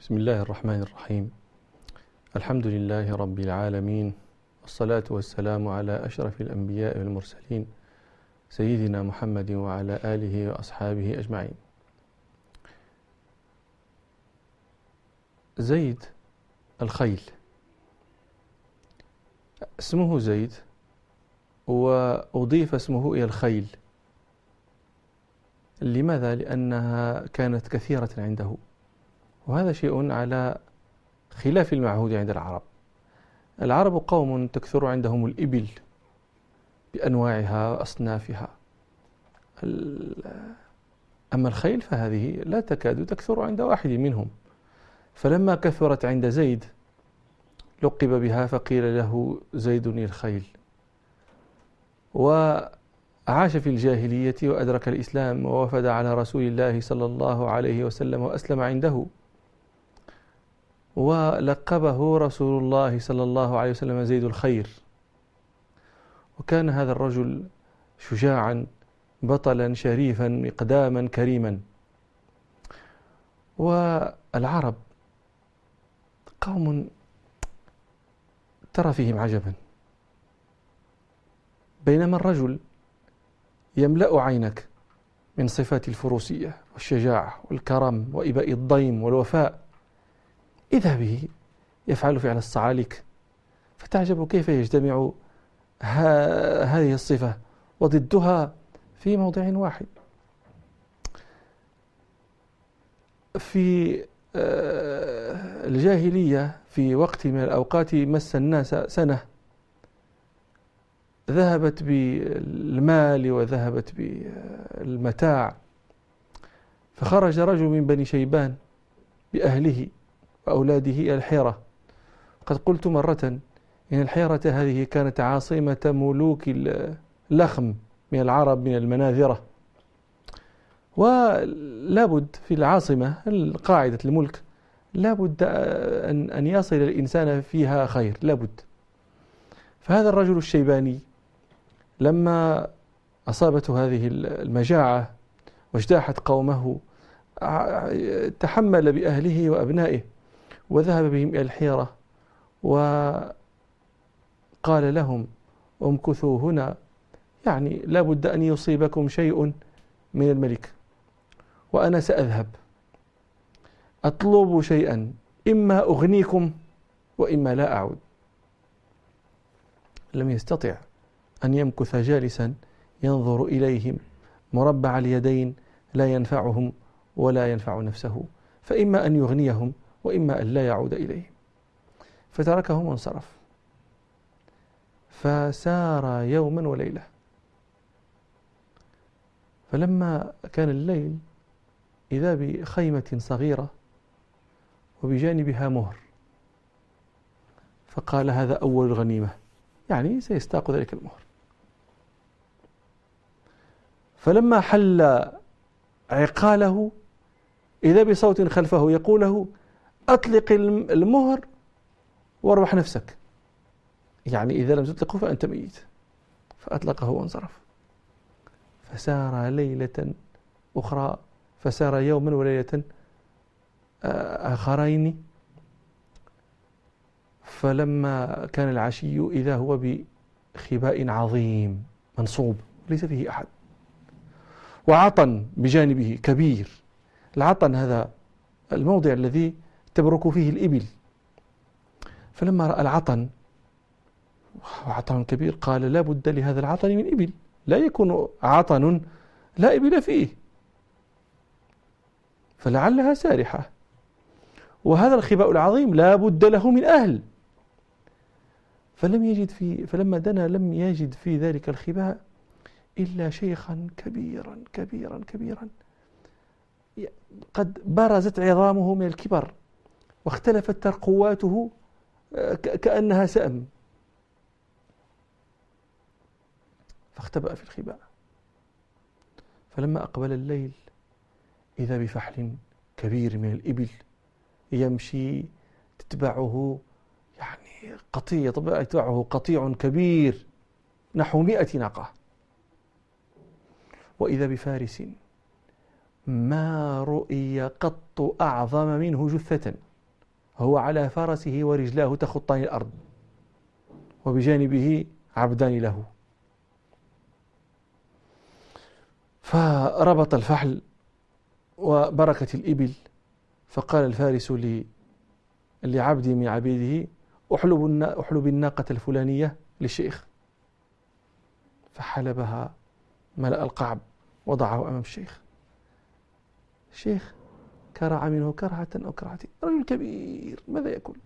بسم الله الرحمن الرحيم الحمد لله رب العالمين والصلاة والسلام على أشرف الأنبياء والمرسلين سيدنا محمد وعلى آله وأصحابه أجمعين زيد الخيل اسمه زيد وأضيف اسمه إلى الخيل لماذا؟ لأنها كانت كثيرة عنده وهذا شيء على خلاف المعهود عند العرب. العرب قوم تكثر عندهم الإبل بأنواعها وأصنافها. أما الخيل فهذه لا تكاد تكثر عند واحد منهم. فلما كثرت عند زيد لقب بها فقيل له زيد الخيل. وعاش في الجاهلية وأدرك الإسلام ووفد على رسول الله صلى الله عليه وسلم وأسلم عنده. ولقبه رسول الله صلى الله عليه وسلم زيد الخير. وكان هذا الرجل شجاعا بطلا شريفا مقداما كريما. والعرب قوم ترى فيهم عجبا. بينما الرجل يملأ عينك من صفات الفروسية والشجاعة والكرم وإباء الضيم والوفاء. إذا به يفعل فعل الصعاليك فتعجب كيف يجتمع هذه الصفة وضدها في موضع واحد. في آه، الجاهلية في وقت من الأوقات مس الناس سنة. ذهبت بالمال وذهبت بالمتاع. فخرج رجل من بني شيبان بأهله. وأولاده إلى الحيرة. قد قلت مرة إن الحيرة هذه كانت عاصمة ملوك اللخم من العرب من المناذرة. ولابد في العاصمة قاعدة الملك لابد أن أن يصل الإنسان فيها خير لابد. فهذا الرجل الشيباني لما أصابته هذه المجاعة واجتاحت قومه تحمل بأهله وأبنائه. وذهب بهم إلى الحيرة وقال لهم امكثوا هنا. يعني لا بد أن يصيبكم شيء من الملك. وأنا سأذهب. أطلب شيئا. إما أغنيكم وإما لا أعود. لم يستطع أن يمكث جالسا ينظر إليهم. مربع اليدين لا ينفعهم ولا ينفع نفسه. فإما أن يغنيهم وإما أن لا يعود إليهم فتركهم وانصرف. فسار يوما وليلة. فلما كان الليل إذا بخيمة صغيرة وبجانبها مهر. فقال هذا أول الغنيمة يعني سيستاق ذلك المهر. فلما حل عقاله إذا بصوت خلفه يقول له أطلق المهر واربح نفسك. يعني إذا لم تطلقه فأنت ميت. فأطلقه وانصرف. فسار ليلة أخرى فسار يوما وليلة آخرين. فلما كان العشي إذا هو بخباء عظيم منصوب ليس فيه أحد. وعطن بجانبه كبير. العطن هذا الموضع الذي تبرك فيه الإبل. فلما رأى العطن عطن كبير قال لا بد لهذا العطن من إبل. لا يكون عطن لا إبل فيه. فلعلها سارحة. وهذا الخباء العظيم لا بد له من أهل. فلم يجد في فلما دنا لم يجد في ذلك الخباء إلا شيخا كبيرا كبيرا كبيرا. قد برزت عظامه من الكبر. واختلفت ترقواته آه، كأنها سأم. فاختبأ في الخباء. فلما أقبل الليل إذا بفحل كبير من الإبل يمشي تتبعه يعني قطيع يتبعه قطيع كبير نحو مئة ناقة. وإذا بفارس ما رؤي قط أعظم منه جثة. هو على فرسه ورجلاه تخطان الأرض وبجانبه عبدان له. فربط الفحل وبركة الإبل فقال الفارس لعبد من عبيده أحلب, أحلب الناقة الفلانية للشيخ. فحلبها ملأ القعب وضعه أمام الشيخ. الشيخ كرع منه كرعة أو كرعتين رجل كبير ماذا يأكل؟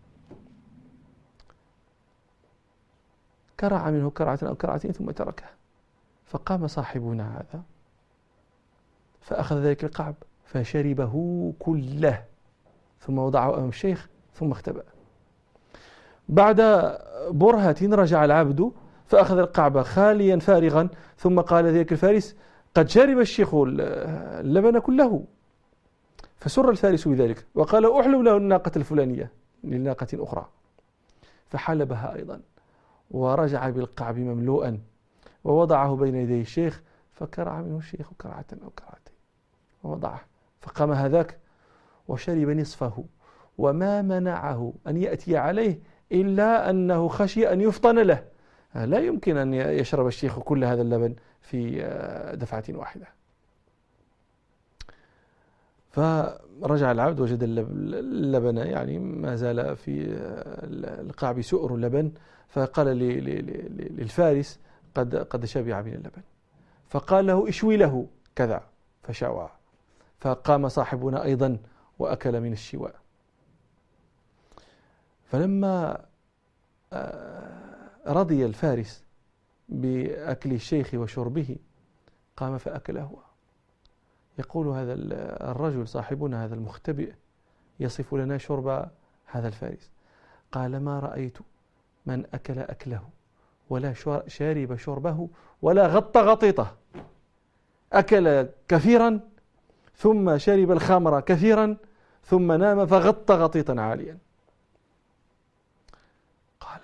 كرع منه كرعة أو كرعتين ثم تركه. فقام صاحبنا هذا فأخذ ذلك القعب فشربه كله ثم وضعه أمام الشيخ ثم اختبأ. بعد برهة رجع العبد فأخذ القعب خاليا فارغا ثم قال ذلك الفارس قد شرب الشيخ اللبن كله. فسر الفارس بذلك وقال أحلب له الناقة الفلانية لناقة أخرى. فحلبها أيضا ورجع بالقعب مملوءا ووضعه بين يدي الشيخ فكرع منه الشيخ كرعة أو كرعتين. ووضعه فقام هذاك وشرب نصفه وما منعه أن يأتي عليه إلا أنه خشي أن يفطن له. لا يمكن أن يشرب الشيخ كل هذا اللبن في آه، دفعة واحدة. فرجع العبد وجد اللبن يعني ما زال في آه، القعب سؤر اللبن. فقال للفارس قد قد شبع من اللبن. فقال له إشوي له. كذا. فشوى. فقام صاحبنا أيضا وأكل من الشواء. فلما آه، رضي الفارس بأكل الشيخ وشربه قام فأكل هو يقول هذا الرجل صاحبنا هذا المختبئ يصف لنا شرب هذا الفارس. قال ما رأيت من أكل أكله ولا شارب شربه ولا غط غطيطة. أكل كثيرا ثم شرب الخمر كثيرا ثم نام فغط غطيطا عاليا. قال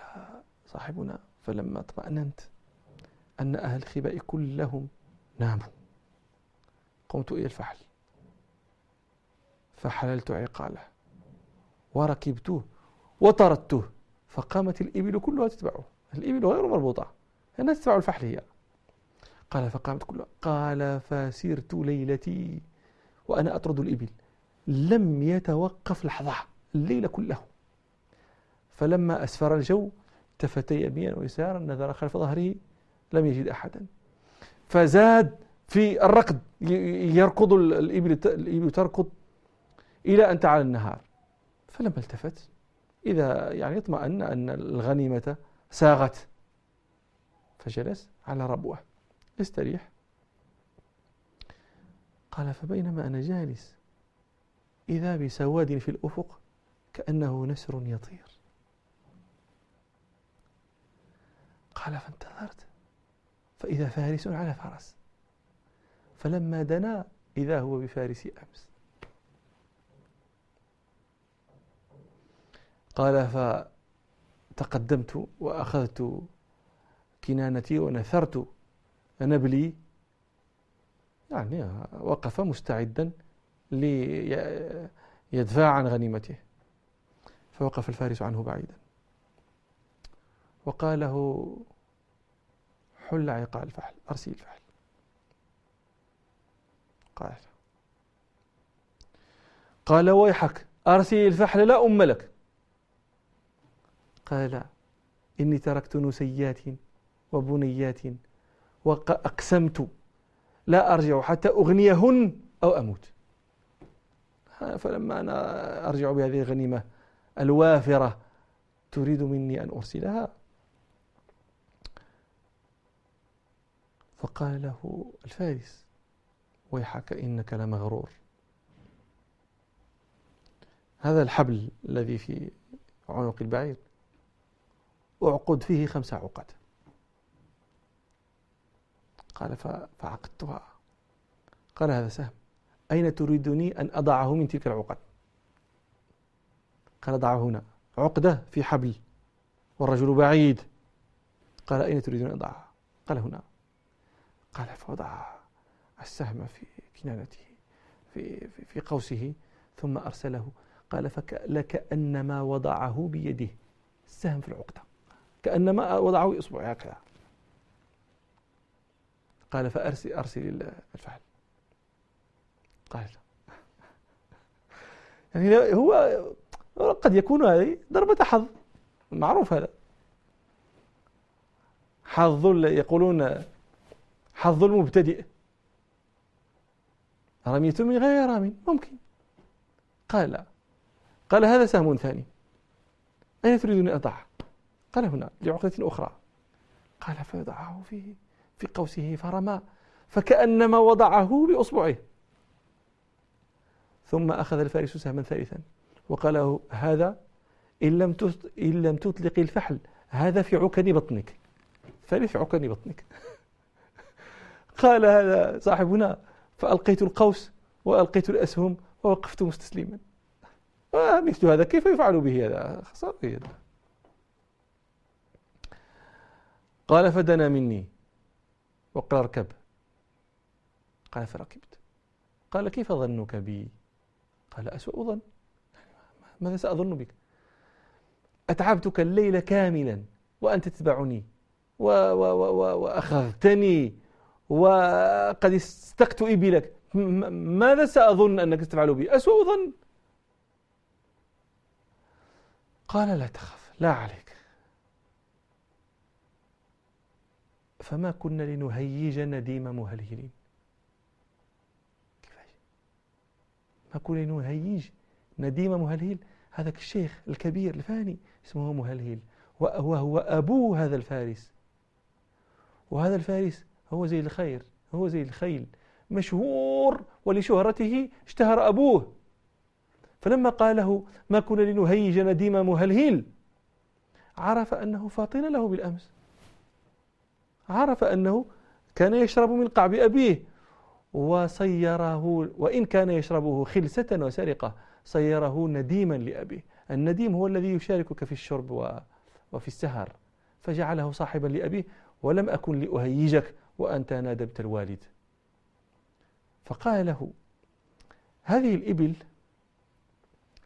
صاحبنا فلما اطمأننت أن أهل الخباء كلهم ناموا. قمت إلى الفحل. فحللت عقاله. وركبته. وطردته. فقامت الإبل كلها تتبعه. الإبل غير مربوطة. الناس تتبع الفحل هي. قال فقامت كلها. قال فسرت ليلتي وأنا أطرد الإبل. لم يتوقف لحظة. الليل كله. فلما أسفر الجو التفت يمينا ويسارا نظر خلف ظهره لم يجد أحدا. فزاد في الركض يركض الإبل الإبل تركض إلى أن تعالى النهار. فلما التفت. إذا يعني اطمأن أن الغنيمة ساغت. فجلس على ربوة. يستريح قال فبينما أنا جالس إذا بسواد في الأفق كأنه نسر يطير. قال فانتظرت. فإذا فارس على فرس فلما دنا إذا هو بفارس أمس. قال فتقدمت وأخذت كنانتي ونثرت نبلي. يعني وقف مستعدا ليدفع عن غنيمته. فوقف الفارس عنه بعيدا. وقال له حل عقال الفحل أرسل الفحل قال قال ويحك أرسل الفحل لا أم لك. قال إني تركت نسيات وبنيات وأقسمت لا أرجع حتى أغنيهن أو أموت. فلما أنا أرجع بهذه الغنيمة الوافرة تريد مني أن أرسلها. فقال له الفارس ويحك إنك لمغرور. هذا الحبل الذي في عنق البعير أعقد فيه خمس عقد. قال فعقدتها. قال هذا سهم. أين تريدني أن أضعه من تلك العقد؟ قال ضعه هنا. عقدة في حبل والرجل بعيد. قال أين تريدون أن أضعها؟ قال هنا. قال فوضع السهم في كنانته في, في, في قوسه ثم أرسله. قال فلكأنما وضعه بيده. السهم في العقدة. كأنما وضعه بإصبعه هكذا. قال فأرسل أرسل الفحل. قال. يعني هو قد يكون هذه ضربة حظ. معروف هذا. حظ يقولون حظ المبتدئ. رميت من غير رام ممكن. قال لا. قال هذا سهم ثاني. أين تريدني أضعه؟ قال هنا لعقدة أخرى. قال فوضعه في في قوسه فرمى. فكأنما وضعه بأصبعه. ثم أخذ الفارس سهما ثالثا. وقال هذا إن لم إن لم تطلق الفحل هذا في عكن بطنك. الثالث في عكن بطنك. قال هذا صاحبنا فألقيت القوس وألقيت الأسهم ووقفت مستسلما. مثل هذا كيف يفعل به هذا؟ خسارة. هذا قال فدنا مني. وقال اركب. قال فركبت. قال كيف ظنك بي؟ قال أسوأ ظن. ماذا سأظن بك؟ أتعبتك الليل كاملا وأنت تتبعني و و و وأخذتني وقد استقت إبلك ماذا سأظن أنك ستفعل بي؟ أسوأ ظن. قال لا تخف لا عليك. فما كنا لنهيج نديم مهلهلين. كيفاش؟ ما كنا لنهيج نديم مهلهل؟ هذاك الشيخ الكبير الفاني اسمه مهلهل وهو أبو هذا الفارس. وهذا الفارس هو زي الخير هو زي الخيل. مشهور ولشهرته اشتهر أبوه. فلما قال له ما كنا لنهيج نديم مهلهل عرف أنه فاطن له بالأمس. عرف أنه كان يشرب من قعب أبيه وصيره وإن كان يشربه خلسة وسرقة صيره نديما لأبيه. النديم هو الذي يشاركك في الشرب وفي السهر. فجعله صاحبا لأبيه ولم أكن لأهيجك وأنت نادبت الوالد. فقال له هذه الإبل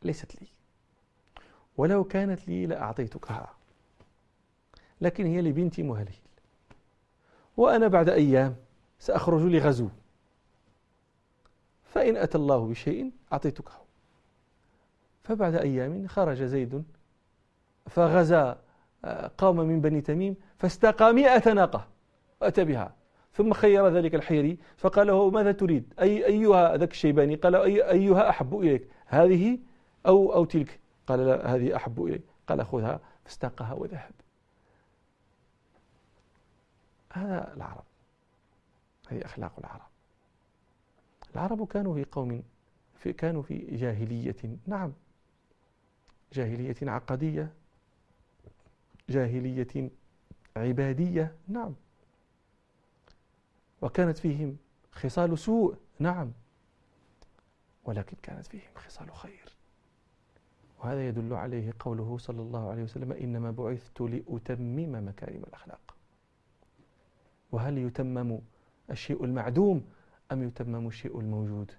ليست لي ولو كانت لي لأعطيتكها لكن هي لبنتي مهلهل وأنا بعد أيام سأخرج لغزو فإن أتى الله بشيء أعطيتكه. فبعد أيام خرج زيد فغزا آه، قوم من بني تميم فاستقى مئة ناقة وأتى بها. ثم خير ذلك الحيري. فقال له ماذا تريد؟ أي أيها ذاك الشيباني؟ قال أي أيها أحب إليك. هذه أو أو تلك. قال لا هذه أحب إليك. قال خذها فاستاقها وذهب. هذا العرب. هذه أخلاق العرب. العرب كانوا في قوم في كانوا في جاهلية. نعم. جاهلية عقدية جاهلية عبادية. نعم. وكانت فيهم خصال سوء نعم. ولكن كانت فيهم خصال خير. وهذا يدل عليه قوله صلى الله عليه وسلم إنما بعثت لأتمم مكارم الأخلاق. وهل يتمم الشيء المعدوم أم يتمم الشيء الموجود؟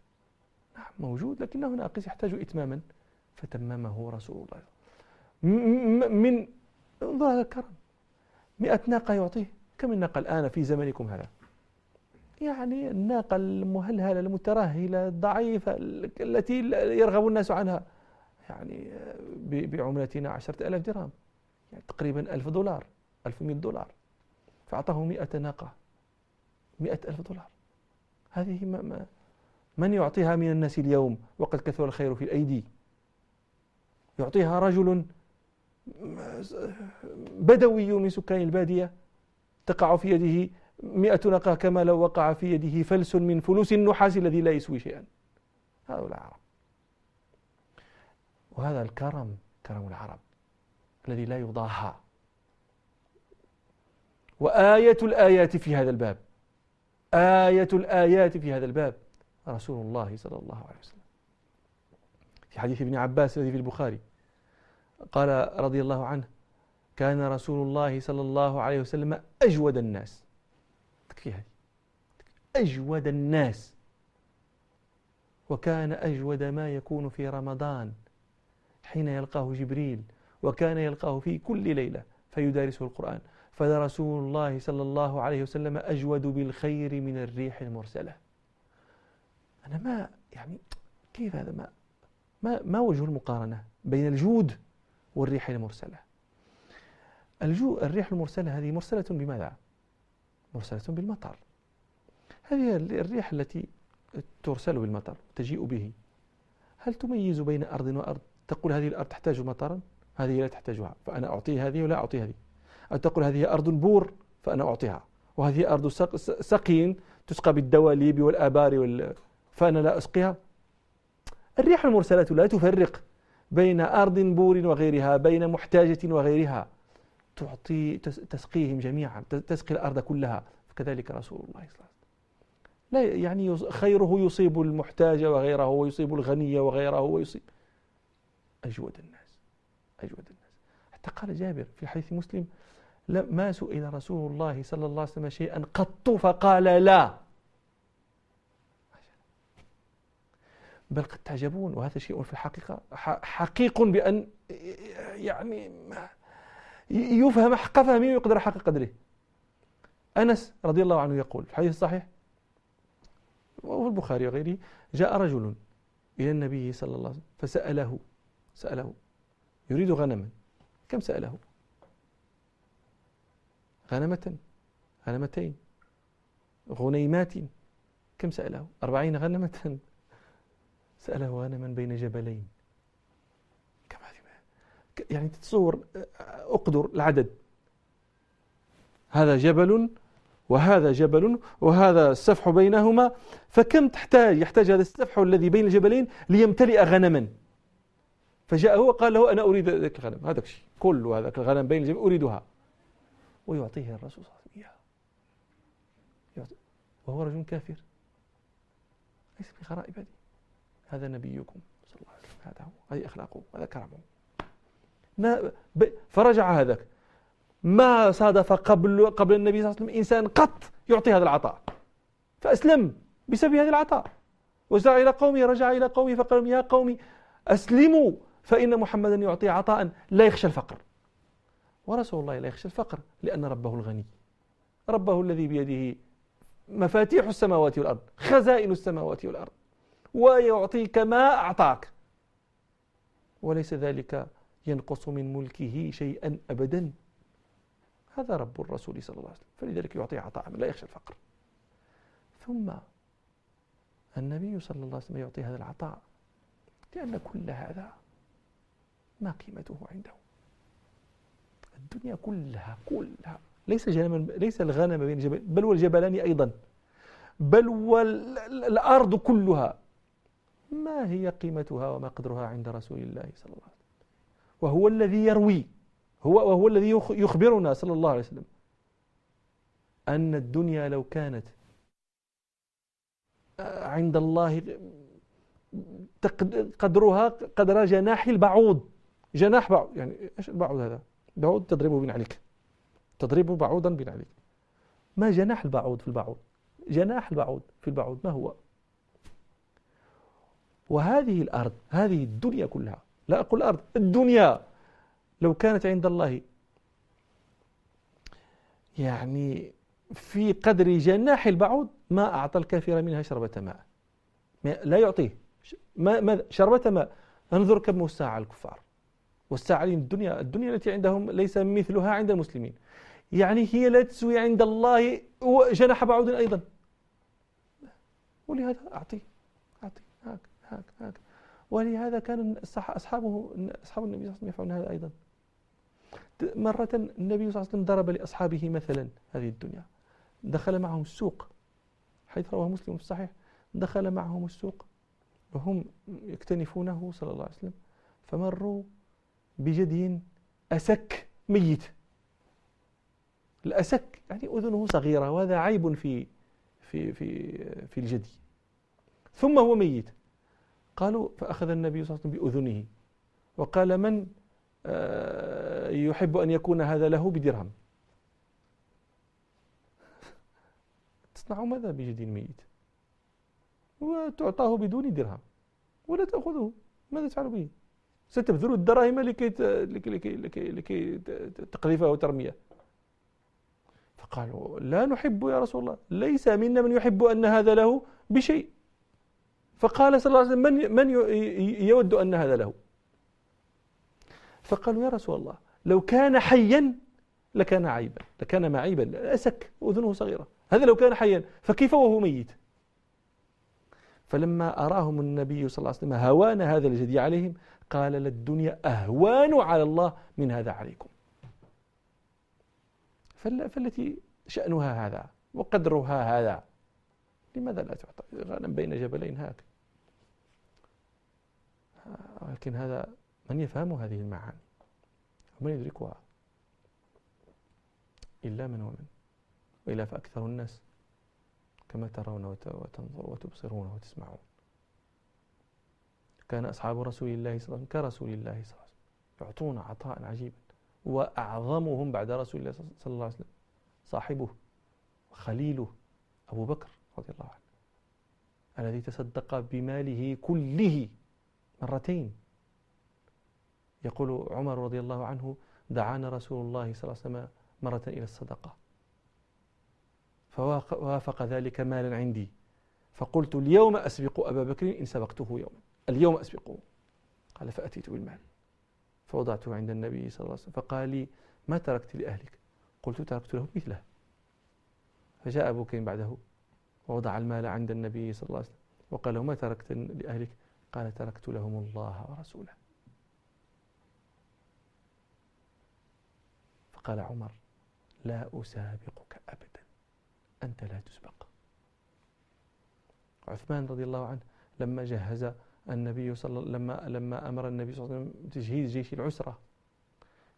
نعم موجود لكنه ناقص يحتاج إتماما. فتممه رسول الله. من انظر هذا الكرم. مئة ناقة يعطيه. كم الناقة الآن في زمنكم هذا؟ يعني الناقة المهلهلة المترهلة الضعيفة التي يرغب الناس عنها. يعني بعملتنا عشرة ألاف درهم. يعني تقريبا ألف دولار ألف مئة دولار. فأعطاه مئة ناقة. مئة ألف دولار. هذه ما ما من يعطيها من الناس اليوم؟ وقد كثر الخير في الأيدي. يعطيها رجل بدوي من سكان البادية تقع في يده مئة ناقة كما لو وقع في يده فلس من فلوس النحاس الذي لا يسوي شيئا. هؤلاء العرب وهذا الكرم كرم العرب الذي لا يضاهى. وآية الآيات في هذا الباب. آية الآيات في هذا الباب. رسول الله صلى الله عليه وسلم. في حديث ابن عباس الذي في البخاري قال رضي الله عنه كان رسول الله صلى الله عليه وسلم أجود الناس. هذه أجود الناس. وكان أجود ما يكون في رمضان حين يلقاه جبريل وكان يلقاه في كل ليلة فيدارسه القرآن. فلرسول الله صلى الله عليه وسلم أجود بالخير من الريح المرسلة. أنا ما يعني كيف هذا؟ ما ما, ما وجه المقارنة بين الجود والريح المرسلة؟ الجو الريح المرسلة هذه مرسلة بماذا؟ مرسلة بالمطر. هذه الريح التي ترسل بالمطر تجيء به. هل تميز بين أرض وأرض؟ تقول هذه الأرض تحتاج مطرا هذه لا تحتاجها فأنا أعطي هذه ولا أعطي هذه. أو تقول هذه أرض بور فأنا أعطيها. وهذه أرض سقي تسقى بالدواليب والآبار وال... فأنا لا أسقيها. الريح المرسلة لا تفرق بين أرض بور وغيرها بين محتاجة وغيرها. تعطي تسقيهم جميعا تسقي الأرض كلها. فكذلك رسول الله صلى الله عليه وسلم. لا يعني خيره يصيب المحتاج وغيره ويصيب الغني وغيره ويصيب أجود الناس أجود الناس. حتى قال جابر في حديث مسلم ما سئل رسول الله صلى الله عليه وسلم شيئا قط فقال لا. بل قد تعجبون وهذا شيء في الحقيقة حقيق بأن يعني يفهم حق فهمه ويقدر حق قدره. أنس رضي الله عنه يقول في الحديث الصحيح وفي البخاري وغيره جاء رجل إلى النبي صلى الله عليه وسلم فسأله سأله يريد غنما. كم سأله؟ غنمة غنمتين. غنيمات كم سأله؟ أربعين غنمة. سأله غنما بين جبلين. يعني تتصور أقدر العدد. هذا جبل وهذا جبل وهذا السفح بينهما فكم تحتاج؟ يحتاج هذا السفح الذي بين الجبلين ليمتلئ غنما. فجاء هو قال له أنا أريد ذلك الغنم هذا الشيء كل هذا الغنم بين الجبلين أريدها. ويعطيه الرسول صلى الله عليه وسلم إياها وهو رجل كافر. ليس بغرائب هذه. هذا نبيكم صلى الله عليه وسلم هذا هو هذه أخلاقه هذا كرمه. فرجع هذاك. ما صادف قبل قبل النبي صلى الله عليه وسلم إنسان قط يعطي هذا العطاء. فأسلم بسبب هذا العطاء. وجاء إلى قومه رجع إلى قومه فقال يا قوم أسلموا فإن محمدا يعطي عطاء لا يخشى الفقر. ورسول الله لا يخشى الفقر لأن ربه الغني. ربه الذي بيده مفاتيح السماوات والأرض خزائن السماوات والأرض. ويعطيك ما أعطاك. وليس ذلك ينقص من ملكه شيئا أبدا. هذا رب الرسول صلى الله عليه وسلم. فلذلك يعطي عطاء لا يخشى الفقر. ثم النبي صلى الله عليه وسلم يعطي هذا العطاء لأن كل هذا ما قيمته عنده. الدنيا كلها كلها. ليس ليس الغنم بين الجبل بل والجبلان أيضا. بل والأرض كلها. ما هي قيمتها وما قدرها عند رسول الله صلى الله عليه وسلم؟ وهو الذي يروي هو وهو الذي يخبرنا صلى الله عليه وسلم أن الدنيا لو كانت عند الله قدرها قدر جناح البعوض جناح بعوض يعني إيش البعوض هذا؟ بعوض تضربه بنعلك تضربه بعوضا بنعلك ما جناح البعوض في البعوض؟ جناح البعوض في البعوض ما هو؟ وهذه الأرض هذه الدنيا كلها لا أقول الأرض الدنيا. لو كانت عند الله يعني في قدر جناح البعوض ما أعطى الكافر منها شربة ماء. لا يعطيه. ما شربة ماء. انظر كم الساعة الكفار. والساعة الدنيا. الدنيا التي عندهم ليس مثلها عند المسلمين. يعني هي لا تسوي عند الله جناح بعوض أيضا. ولهذا أعطي أعطي هاك هاك هاك. ولهذا كان أصحابه أصحاب النبي صلى الله عليه وسلم يفعلون هذا أيضا. مرة النبي صلى الله عليه وسلم ضرب لأصحابه مثلا هذه الدنيا. دخل معهم السوق. حيث رواه مسلم في الصحيح. دخل معهم السوق. وهم يكتنفونه صلى الله عليه وسلم. فمروا بجدي أسك ميت. الأسك يعني أذنه صغيرة وهذا عيب في في في في الجدي. ثم هو ميت. قالوا فأخذ النبي صلى الله عليه وسلم بأذنه. وقال من آه، يحب أن يكون هذا له بدرهم. تصنع ماذا بجد ميت وتعطاه بدون درهم. ولا تأخذه. ماذا تفعل به؟ ستبذل الدراهم لكي لكي لكي, لكي تقذفه وترميه فقالوا لا نحب يا رسول الله. ليس منا من يحب أن هذا له بشيء. فقال صلى الله عليه وسلم من, من يود أن هذا له؟ فقالوا يا رسول الله لو كان حيا لكان عيبا لكان معيبا أسك أذنه صغيرة. هذا لو كان حيا فكيف وهو ميت؟ فلما أراهم النبي صلى الله عليه وسلم هوان هذا الجدي عليهم قال للدنيا أهوان على الله من هذا عليكم. فالتي شأنها هذا وقدرها هذا لماذا لا تعطى؟ غنم بين جبلين هاك ولكن هذا من يفهم هذه المعاني؟ ومن يدركها؟ إلا من ومن. وإلا فأكثر الناس كما ترون وتنظر وتبصرون وتسمعون. كان أصحاب رسول الله صلى الله عليه وسلم كرسول الله صلى الله عليه وسلم يعطون عطاء عجيبا. وأعظمهم بعد رسول الله صلى الله عليه وسلم صاحبه وخليله أبو بكر. رضي الله عنه. الذي تصدق بماله كله مرتين. يقول عمر رضي الله عنه دعانا رسول الله صلى الله عليه وسلم مرة إلى الصدقة. فوافق ذلك مالا عندي. فقلت اليوم أسبق أبا بكر إن سبقته يوما. اليوم أسبقه. قال فأتيت بالمال. فوضعته عند النبي صلى الله عليه وسلم. فقال لي ما تركت لأهلك؟ قلت تركت له مثله. فجاء أبو بكر بعده. ووضع المال عند النبي صلى الله عليه وسلم وقال له ما تركت لأهلك؟ قال تركت لهم الله ورسوله. فقال عمر لا أسابقك أبدا أنت لا تسبق. عثمان رضي الله عنه لما جهز النبي صلى لما لما أمر النبي صلى الله عليه وسلم تجهيز جيش العسرة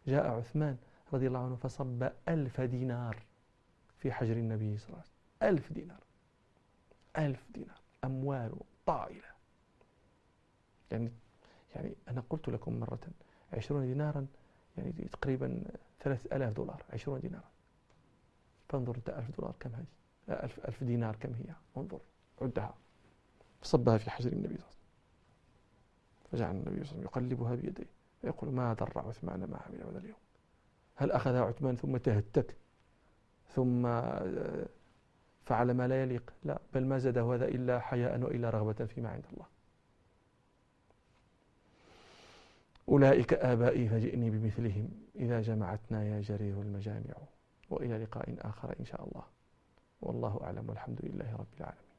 جاء عثمان رضي الله عنه فصب ألف دينار في حجر النبي صلى الله عليه وسلم. ألف دينار. ألف دينار. أموال طائلة. يعني يعني أنا قلت لكم مرة عشرون دينارا يعني تقريبا ثلاث ألاف دولار. عشرون دينارا. فانظر أنت ألف دولار كم هذه ألف, ألف دينار كم هي؟ انظر عدها. فصبها في حجر النبي صلى الله عليه وسلم. فجعل النبي صلى الله عليه وسلم يقلبها بيديه ويقول ما ضر عثمان ما عمل هذا اليوم؟ هل أخذها عثمان ثم تهتك؟ ثم آه، فعل ما لا يليق. لا بل ما زاده هذا إلا حياء وإلا رغبة فيما عند الله. أولئك آبائي فجئني بمثلهم. إذا جمعتنا يا جرير المجامع وإلى لقاء آخر إن شاء الله. والله أعلم والحمد لله رب العالمين.